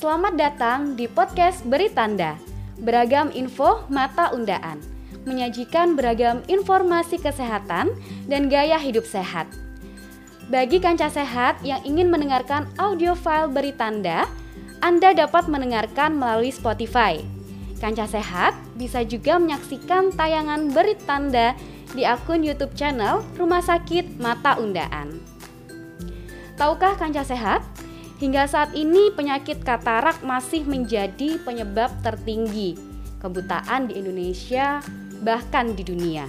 Selamat datang di podcast Beri Tanda. Beragam info mata undaan. Menyajikan beragam informasi kesehatan dan gaya hidup sehat. Bagi kanca sehat yang ingin mendengarkan audio file Beri Tanda, Anda dapat mendengarkan melalui Spotify. Kanca sehat bisa juga menyaksikan tayangan Beri Tanda di akun YouTube channel Rumah Sakit Mata Undaan. Tahukah kanca sehat? Hingga saat ini penyakit katarak masih menjadi penyebab tertinggi kebutaan di Indonesia bahkan di dunia.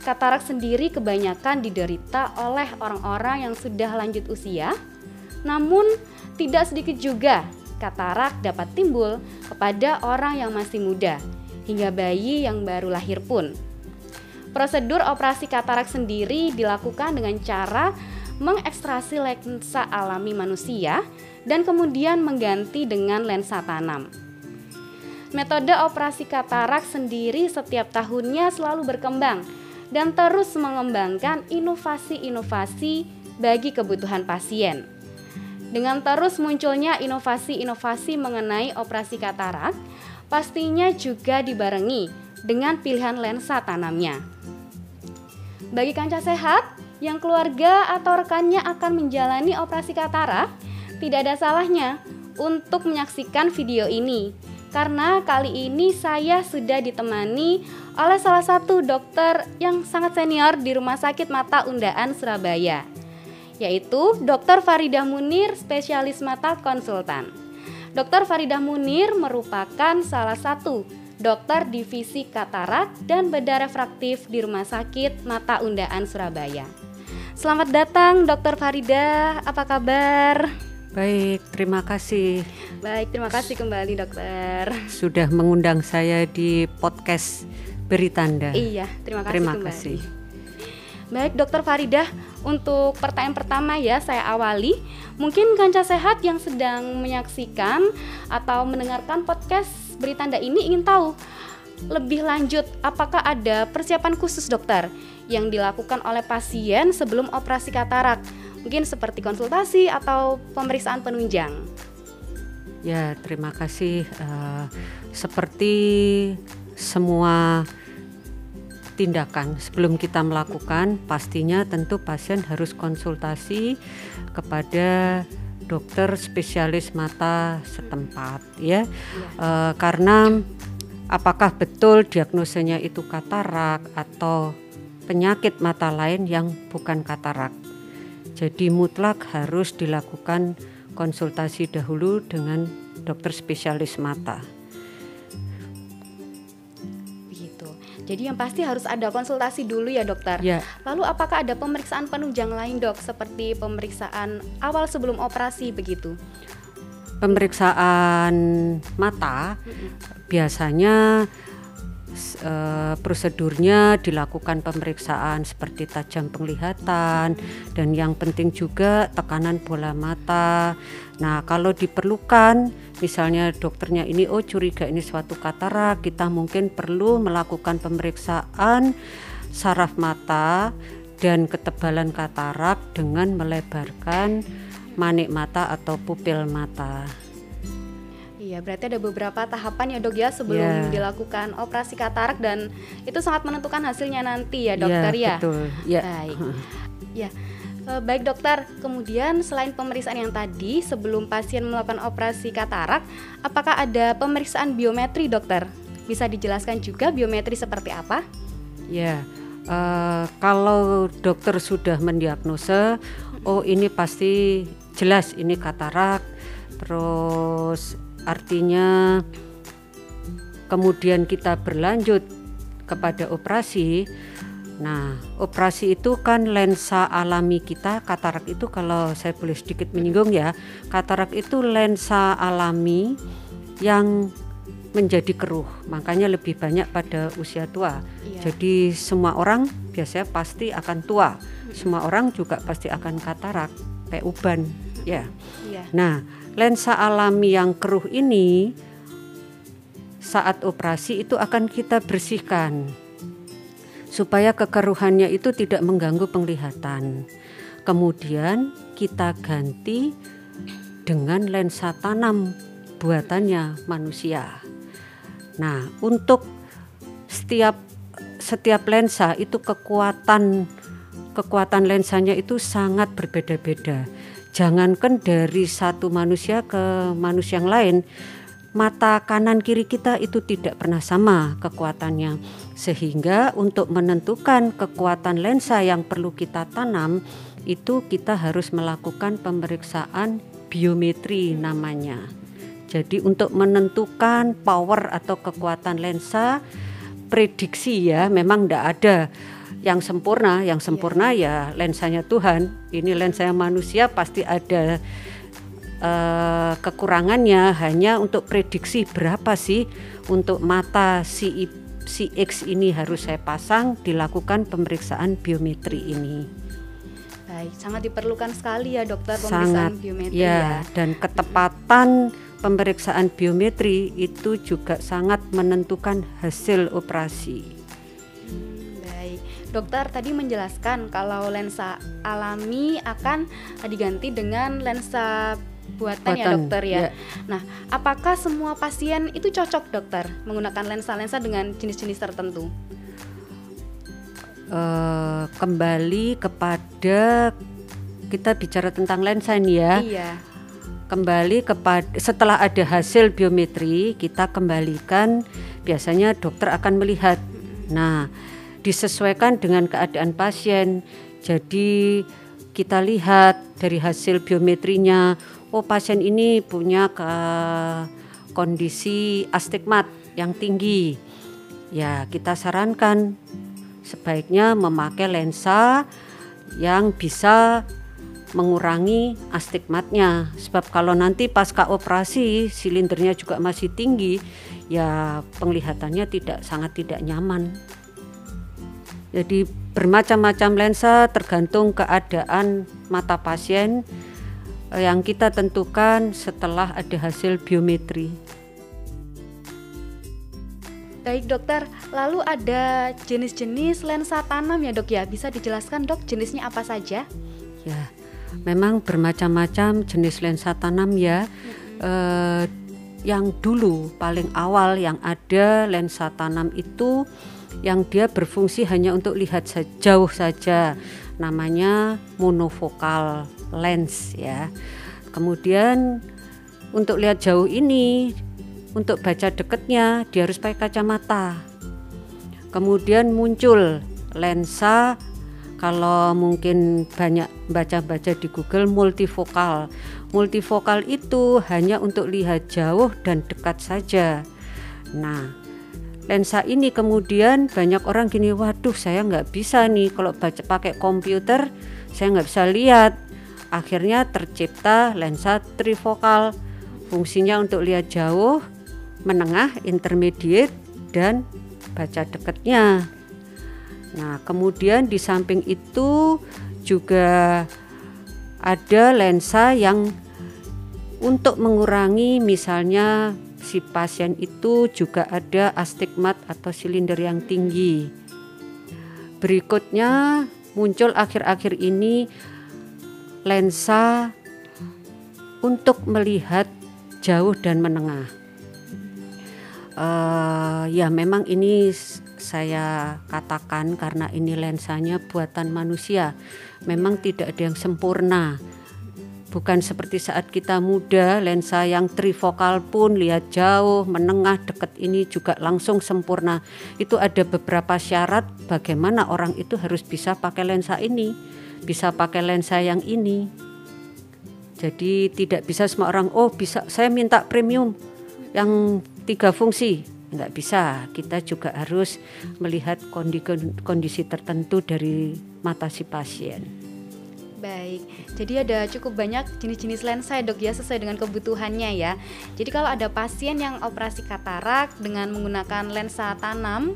Katarak sendiri kebanyakan diderita oleh orang-orang yang sudah lanjut usia, namun tidak sedikit juga katarak dapat timbul kepada orang yang masih muda hingga bayi yang baru lahir pun. Prosedur operasi katarak sendiri dilakukan dengan cara mengekstrasi lensa alami manusia dan kemudian mengganti dengan lensa tanam. Metode operasi katarak sendiri setiap tahunnya selalu berkembang dan terus mengembangkan inovasi-inovasi bagi kebutuhan pasien. Dengan terus munculnya inovasi-inovasi mengenai operasi katarak, pastinya juga dibarengi dengan pilihan lensa tanamnya. Bagi kanca sehat, yang keluarga atau rekannya akan menjalani operasi katarak, tidak ada salahnya untuk menyaksikan video ini. Karena kali ini saya sudah ditemani oleh salah satu dokter yang sangat senior di Rumah Sakit Mata Undaan Surabaya, yaitu Dr. Faridah Munir, spesialis mata konsultan. Dr. Faridah Munir merupakan salah satu dokter divisi katarak dan bedah refraktif di Rumah Sakit Mata Undaan Surabaya. Selamat datang Dokter Farida, apa kabar? Baik, terima kasih. Baik, terima kasih kembali dokter. Sudah mengundang saya di podcast Beri Tanda. Iya, terima kasih terima kembali. kasih. Baik dokter Farida, untuk pertanyaan pertama ya saya awali. Mungkin kanca sehat yang sedang menyaksikan atau mendengarkan podcast Beri Tanda ini ingin tahu lebih lanjut apakah ada persiapan khusus dokter yang dilakukan oleh pasien sebelum operasi katarak, mungkin seperti konsultasi atau pemeriksaan penunjang. Ya, terima kasih. Uh, seperti semua tindakan sebelum kita melakukan, pastinya tentu pasien harus konsultasi kepada dokter spesialis mata setempat, ya, ya. Uh, karena apakah betul diagnosanya itu katarak atau penyakit mata lain yang bukan katarak. Jadi mutlak harus dilakukan konsultasi dahulu dengan dokter spesialis mata. Begitu. Jadi yang pasti harus ada konsultasi dulu ya dokter. Ya. Lalu apakah ada pemeriksaan penunjang lain dok seperti pemeriksaan awal sebelum operasi begitu? Pemeriksaan mata biasanya uh, prosedurnya dilakukan pemeriksaan seperti tajam penglihatan dan yang penting juga tekanan bola mata. Nah, kalau diperlukan misalnya dokternya ini oh curiga ini suatu katarak, kita mungkin perlu melakukan pemeriksaan saraf mata dan ketebalan katarak dengan melebarkan manik mata atau pupil mata. Iya, berarti ada beberapa tahapan ya dok ya sebelum yeah. dilakukan operasi katarak dan itu sangat menentukan hasilnya nanti ya dokter yeah, ya. Betul. Ya. Baik. ya. Baik dokter, kemudian selain pemeriksaan yang tadi sebelum pasien melakukan operasi katarak, apakah ada pemeriksaan biometri dokter? Bisa dijelaskan juga biometri seperti apa? Ya, uh, kalau dokter sudah mendiagnosa, oh ini pasti jelas ini katarak, terus artinya kemudian kita berlanjut kepada operasi Nah, operasi itu kan lensa alami kita, katarak itu kalau saya boleh sedikit menyinggung ya, katarak itu lensa alami yang menjadi keruh, makanya lebih banyak pada usia tua. Iya. Jadi semua orang biasanya pasti akan tua, semua orang juga pasti akan katarak, kayak uban, ya. Iya. Nah, lensa alami yang keruh ini saat operasi itu akan kita bersihkan supaya kekeruhannya itu tidak mengganggu penglihatan. Kemudian kita ganti dengan lensa tanam buatannya manusia. Nah, untuk setiap setiap lensa itu kekuatan kekuatan lensanya itu sangat berbeda-beda. Jangankan dari satu manusia ke manusia yang lain, mata kanan kiri kita itu tidak pernah sama kekuatannya. Sehingga untuk menentukan kekuatan lensa yang perlu kita tanam itu kita harus melakukan pemeriksaan biometri namanya. Jadi untuk menentukan power atau kekuatan lensa prediksi ya memang tidak ada yang sempurna, yang sempurna ya, ya lensanya Tuhan. Ini lensa manusia pasti ada uh, kekurangannya hanya untuk prediksi berapa sih untuk mata si si X ini harus saya pasang dilakukan pemeriksaan biometri ini. Baik, sangat diperlukan sekali ya dokter pemeriksaan sangat, biometri ya, ya. Dan ketepatan pemeriksaan biometri itu juga sangat menentukan hasil operasi. Dokter tadi menjelaskan kalau lensa alami akan diganti dengan lensa buatan, ya, buatan ya dokter ya. ya. Nah, apakah semua pasien itu cocok dokter menggunakan lensa-lensa dengan jenis-jenis tertentu? Uh, kembali kepada kita bicara tentang lensa ini ya. Iya. Kembali kepada setelah ada hasil biometri kita kembalikan biasanya dokter akan melihat. Nah, disesuaikan dengan keadaan pasien. Jadi kita lihat dari hasil biometrinya, oh pasien ini punya ke kondisi astigmat yang tinggi. Ya, kita sarankan sebaiknya memakai lensa yang bisa mengurangi astigmatnya sebab kalau nanti pasca operasi silindernya juga masih tinggi ya penglihatannya tidak sangat tidak nyaman. Jadi bermacam-macam lensa tergantung keadaan mata pasien eh, yang kita tentukan setelah ada hasil biometri. Baik dokter, lalu ada jenis-jenis lensa tanam ya dok ya? Bisa dijelaskan dok jenisnya apa saja? Ya, memang bermacam-macam jenis lensa tanam ya. Hmm. yang dulu paling awal yang ada lensa tanam itu yang dia berfungsi hanya untuk lihat jauh saja. Namanya monofokal lens ya. Kemudian untuk lihat jauh ini untuk baca dekatnya dia harus pakai kacamata. Kemudian muncul lensa kalau mungkin banyak baca-baca di Google multifokal multifokal itu hanya untuk lihat jauh dan dekat saja. Nah lensa ini kemudian banyak orang gini waduh saya nggak bisa nih kalau baca pakai komputer saya nggak bisa lihat. Akhirnya tercipta lensa trifokal fungsinya untuk lihat jauh menengah intermediate dan baca dekatnya nah kemudian di samping itu juga ada lensa yang untuk mengurangi misalnya si pasien itu juga ada astigmat atau silinder yang tinggi. Berikutnya muncul akhir-akhir ini lensa untuk melihat jauh dan menengah. Uh, ya memang ini saya katakan karena ini lensanya buatan manusia. Memang tidak ada yang sempurna Bukan seperti saat kita muda, lensa yang trifokal pun lihat jauh, menengah, dekat ini juga langsung sempurna. Itu ada beberapa syarat bagaimana orang itu harus bisa pakai lensa ini, bisa pakai lensa yang ini. Jadi tidak bisa semua orang, oh bisa saya minta premium yang tiga fungsi. Enggak bisa, kita juga harus melihat kondisi, kondisi tertentu dari mata si pasien. Baik, jadi ada cukup banyak jenis-jenis lensa dok ya sesuai dengan kebutuhannya ya. Jadi kalau ada pasien yang operasi katarak dengan menggunakan lensa tanam,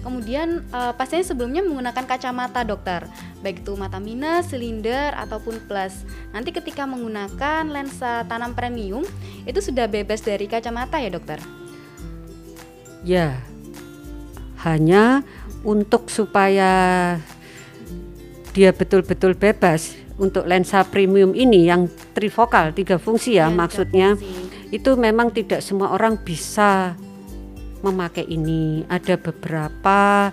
kemudian uh, pasien sebelumnya menggunakan kacamata dokter, baik itu mata minus, silinder ataupun plus. Nanti ketika menggunakan lensa tanam premium itu sudah bebas dari kacamata ya dokter? Ya, hanya untuk supaya dia betul-betul bebas untuk lensa premium ini yang trifokal tiga fungsi ya, ya maksudnya fungsi. itu memang tidak semua orang bisa memakai ini. Ada beberapa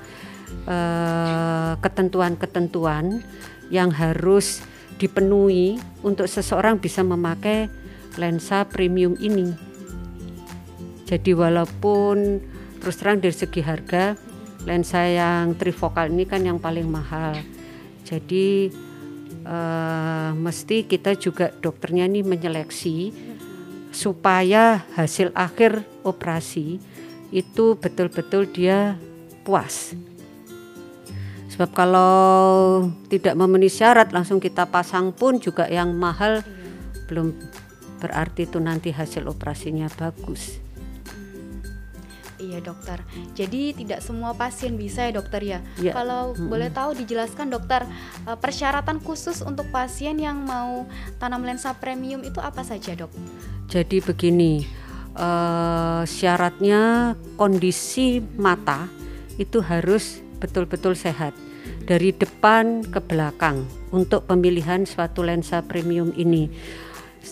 ketentuan ketentuan-ketentuan yang harus dipenuhi untuk seseorang bisa memakai lensa premium ini. Jadi walaupun terus terang dari segi harga lensa yang trifokal ini kan yang paling mahal. Jadi uh, mesti kita juga dokternya ini menyeleksi supaya hasil akhir operasi itu betul-betul dia puas. Sebab kalau tidak memenuhi syarat langsung kita pasang pun juga yang mahal belum berarti itu nanti hasil operasinya bagus. Iya dokter. Jadi tidak semua pasien bisa ya dokter ya. ya. Kalau hmm. boleh tahu dijelaskan dokter eh, persyaratan khusus untuk pasien yang mau tanam lensa premium itu apa saja dok? Jadi begini, uh, syaratnya kondisi mata itu harus betul-betul sehat dari depan ke belakang untuk pemilihan suatu lensa premium ini.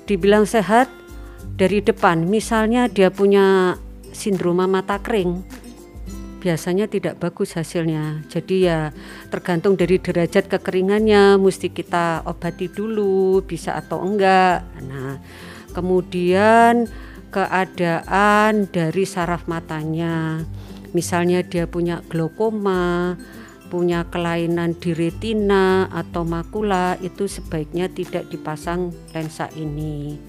Dibilang sehat dari depan, misalnya dia punya sindroma mata kering biasanya tidak bagus hasilnya. Jadi ya tergantung dari derajat kekeringannya, mesti kita obati dulu bisa atau enggak. Nah, kemudian keadaan dari saraf matanya. Misalnya dia punya glaukoma, punya kelainan di retina atau makula, itu sebaiknya tidak dipasang lensa ini.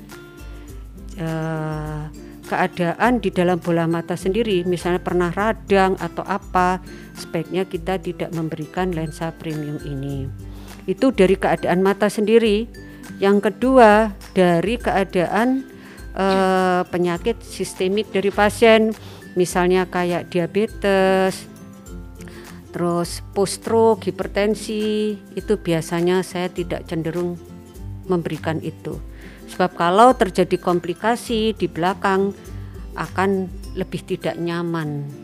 Uh, keadaan di dalam bola mata sendiri, misalnya pernah radang atau apa, sebaiknya kita tidak memberikan lensa premium ini. Itu dari keadaan mata sendiri. Yang kedua, dari keadaan eh, penyakit sistemik dari pasien, misalnya kayak diabetes, terus post stroke, hipertensi, itu biasanya saya tidak cenderung memberikan itu. Sebab kalau terjadi komplikasi di belakang akan lebih tidak nyaman.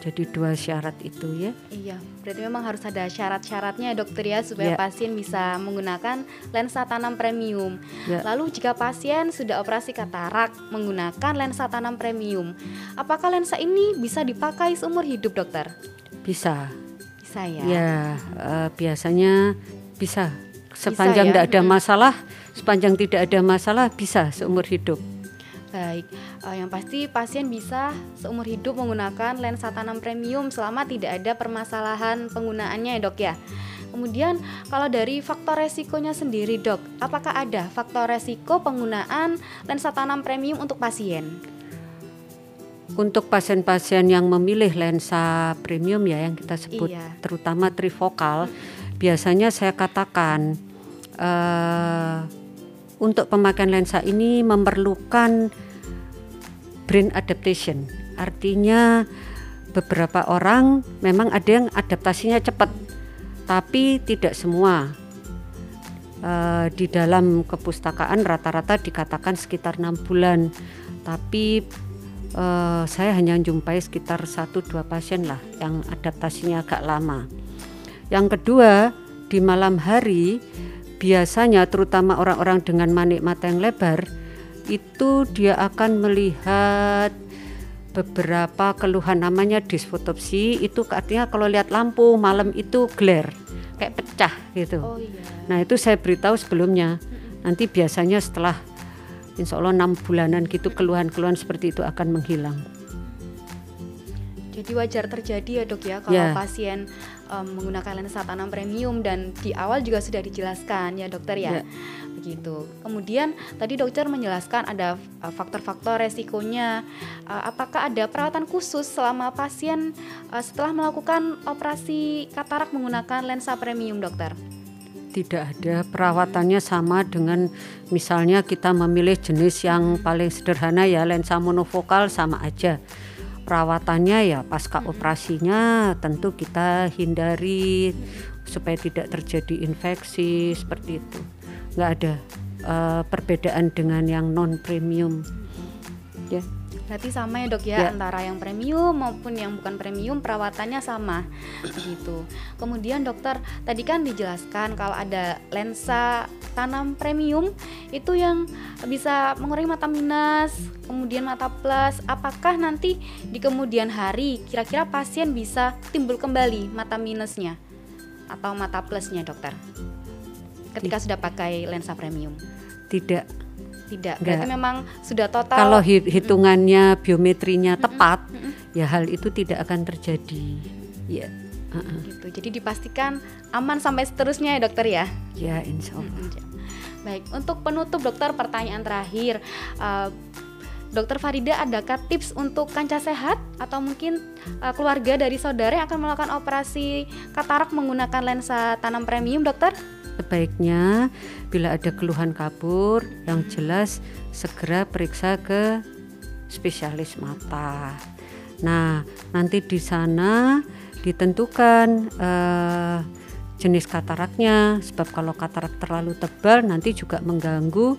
Jadi dua syarat itu ya. Iya, berarti memang harus ada syarat-syaratnya dokter ya supaya ya. pasien bisa menggunakan lensa tanam premium. Ya. Lalu jika pasien sudah operasi katarak menggunakan lensa tanam premium, apakah lensa ini bisa dipakai seumur hidup dokter? Bisa. Bisa ya. Ya, uh, biasanya bisa sepanjang tidak ya? ada masalah sepanjang tidak ada masalah bisa seumur hidup. Baik, uh, yang pasti pasien bisa seumur hidup menggunakan lensa tanam premium selama tidak ada permasalahan penggunaannya ya dok ya. Kemudian kalau dari faktor resikonya sendiri dok, apakah ada faktor resiko penggunaan lensa tanam premium untuk pasien? Untuk pasien-pasien yang memilih lensa premium ya yang kita sebut iya. terutama trifokal, biasanya saya katakan uh, untuk pemakaian lensa ini memerlukan brain adaptation. Artinya beberapa orang memang ada yang adaptasinya cepat, tapi tidak semua. Uh, di dalam kepustakaan rata-rata dikatakan sekitar enam bulan, tapi uh, saya hanya jumpai sekitar satu dua pasien lah yang adaptasinya agak lama. Yang kedua di malam hari biasanya terutama orang-orang dengan manik mata yang lebar itu dia akan melihat beberapa keluhan namanya disfotopsi itu artinya kalau lihat lampu malam itu glare kayak pecah gitu. Oh, iya. Nah itu saya beritahu sebelumnya. Nanti biasanya setelah insya Allah enam bulanan gitu keluhan-keluhan seperti itu akan menghilang. Jadi wajar terjadi ya dok ya kalau yeah. pasien um, menggunakan lensa tanam premium dan di awal juga sudah dijelaskan ya dokter ya. Yeah. Begitu. Kemudian tadi dokter menjelaskan ada uh, faktor-faktor resikonya. Uh, apakah ada perawatan khusus selama pasien uh, setelah melakukan operasi katarak menggunakan lensa premium dokter? Tidak ada perawatannya sama dengan misalnya kita memilih jenis yang paling sederhana ya lensa monofokal sama aja perawatannya ya pasca operasinya tentu kita hindari supaya tidak terjadi infeksi seperti itu. Nggak ada uh, perbedaan dengan yang non premium ya Berarti sama ya dok ya, ya antara yang premium maupun yang bukan premium perawatannya sama gitu. Kemudian dokter tadi kan dijelaskan kalau ada lensa tanam premium itu yang bisa mengurangi mata minus, kemudian mata plus. Apakah nanti di kemudian hari kira-kira pasien bisa timbul kembali mata minusnya atau mata plusnya dokter? Ketika sudah pakai lensa premium. Tidak tidak berarti Nggak. memang sudah total kalau hitungannya mm. biometrinya mm tepat mm ya hal itu tidak akan terjadi ya uh -uh. gitu jadi dipastikan aman sampai seterusnya ya dokter ya ya insya Allah mm -hmm. baik untuk penutup dokter pertanyaan terakhir uh, Dokter Farida, adakah tips untuk kancah sehat atau mungkin uh, keluarga dari saudara yang akan melakukan operasi katarak menggunakan lensa tanam premium, dokter? Sebaiknya bila ada keluhan kabur yang jelas segera periksa ke spesialis mata. Nah, nanti di sana ditentukan uh, jenis kataraknya sebab kalau katarak terlalu tebal nanti juga mengganggu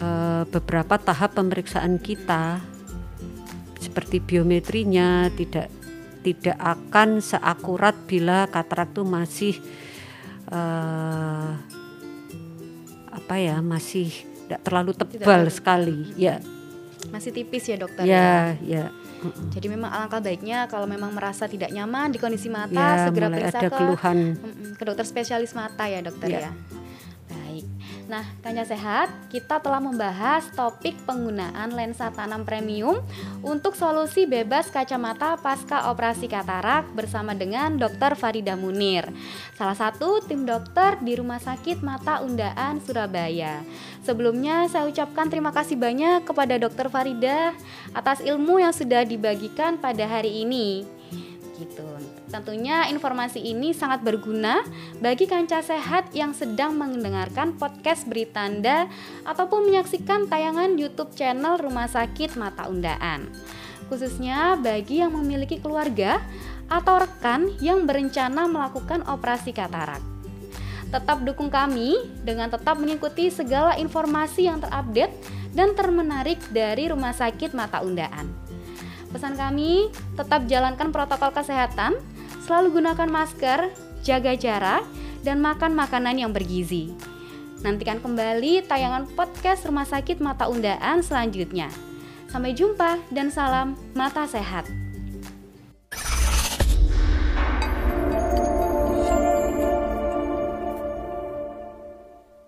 uh, beberapa tahap pemeriksaan kita seperti biometrinya tidak tidak akan seakurat bila katarak itu masih uh, apa ya masih tidak terlalu tebal tidak sekali ya masih tipis ya dokter ya ya, ya. Jadi memang alangkah baiknya kalau memang merasa tidak nyaman di kondisi mata ya, segera periksa ada ke keluhan. ke dokter spesialis mata ya dokter ya. ya. Nah, Kanya Sehat, kita telah membahas topik penggunaan lensa tanam premium untuk solusi bebas kacamata pasca operasi katarak bersama dengan Dr. Farida Munir, salah satu tim dokter di Rumah Sakit Mata Undaan Surabaya. Sebelumnya saya ucapkan terima kasih banyak kepada Dr. Farida atas ilmu yang sudah dibagikan pada hari ini. Gitu. Tentunya informasi ini sangat berguna bagi kancah sehat yang sedang mendengarkan podcast Beritanda ataupun menyaksikan tayangan YouTube channel Rumah Sakit Mata Undaan. Khususnya bagi yang memiliki keluarga atau rekan yang berencana melakukan operasi katarak. Tetap dukung kami dengan tetap mengikuti segala informasi yang terupdate dan termenarik dari Rumah Sakit Mata Undaan. Pesan kami, tetap jalankan protokol kesehatan, Selalu gunakan masker, jaga jarak, dan makan makanan yang bergizi. Nantikan kembali tayangan podcast Rumah Sakit Mata Undaan selanjutnya. Sampai jumpa dan salam mata sehat.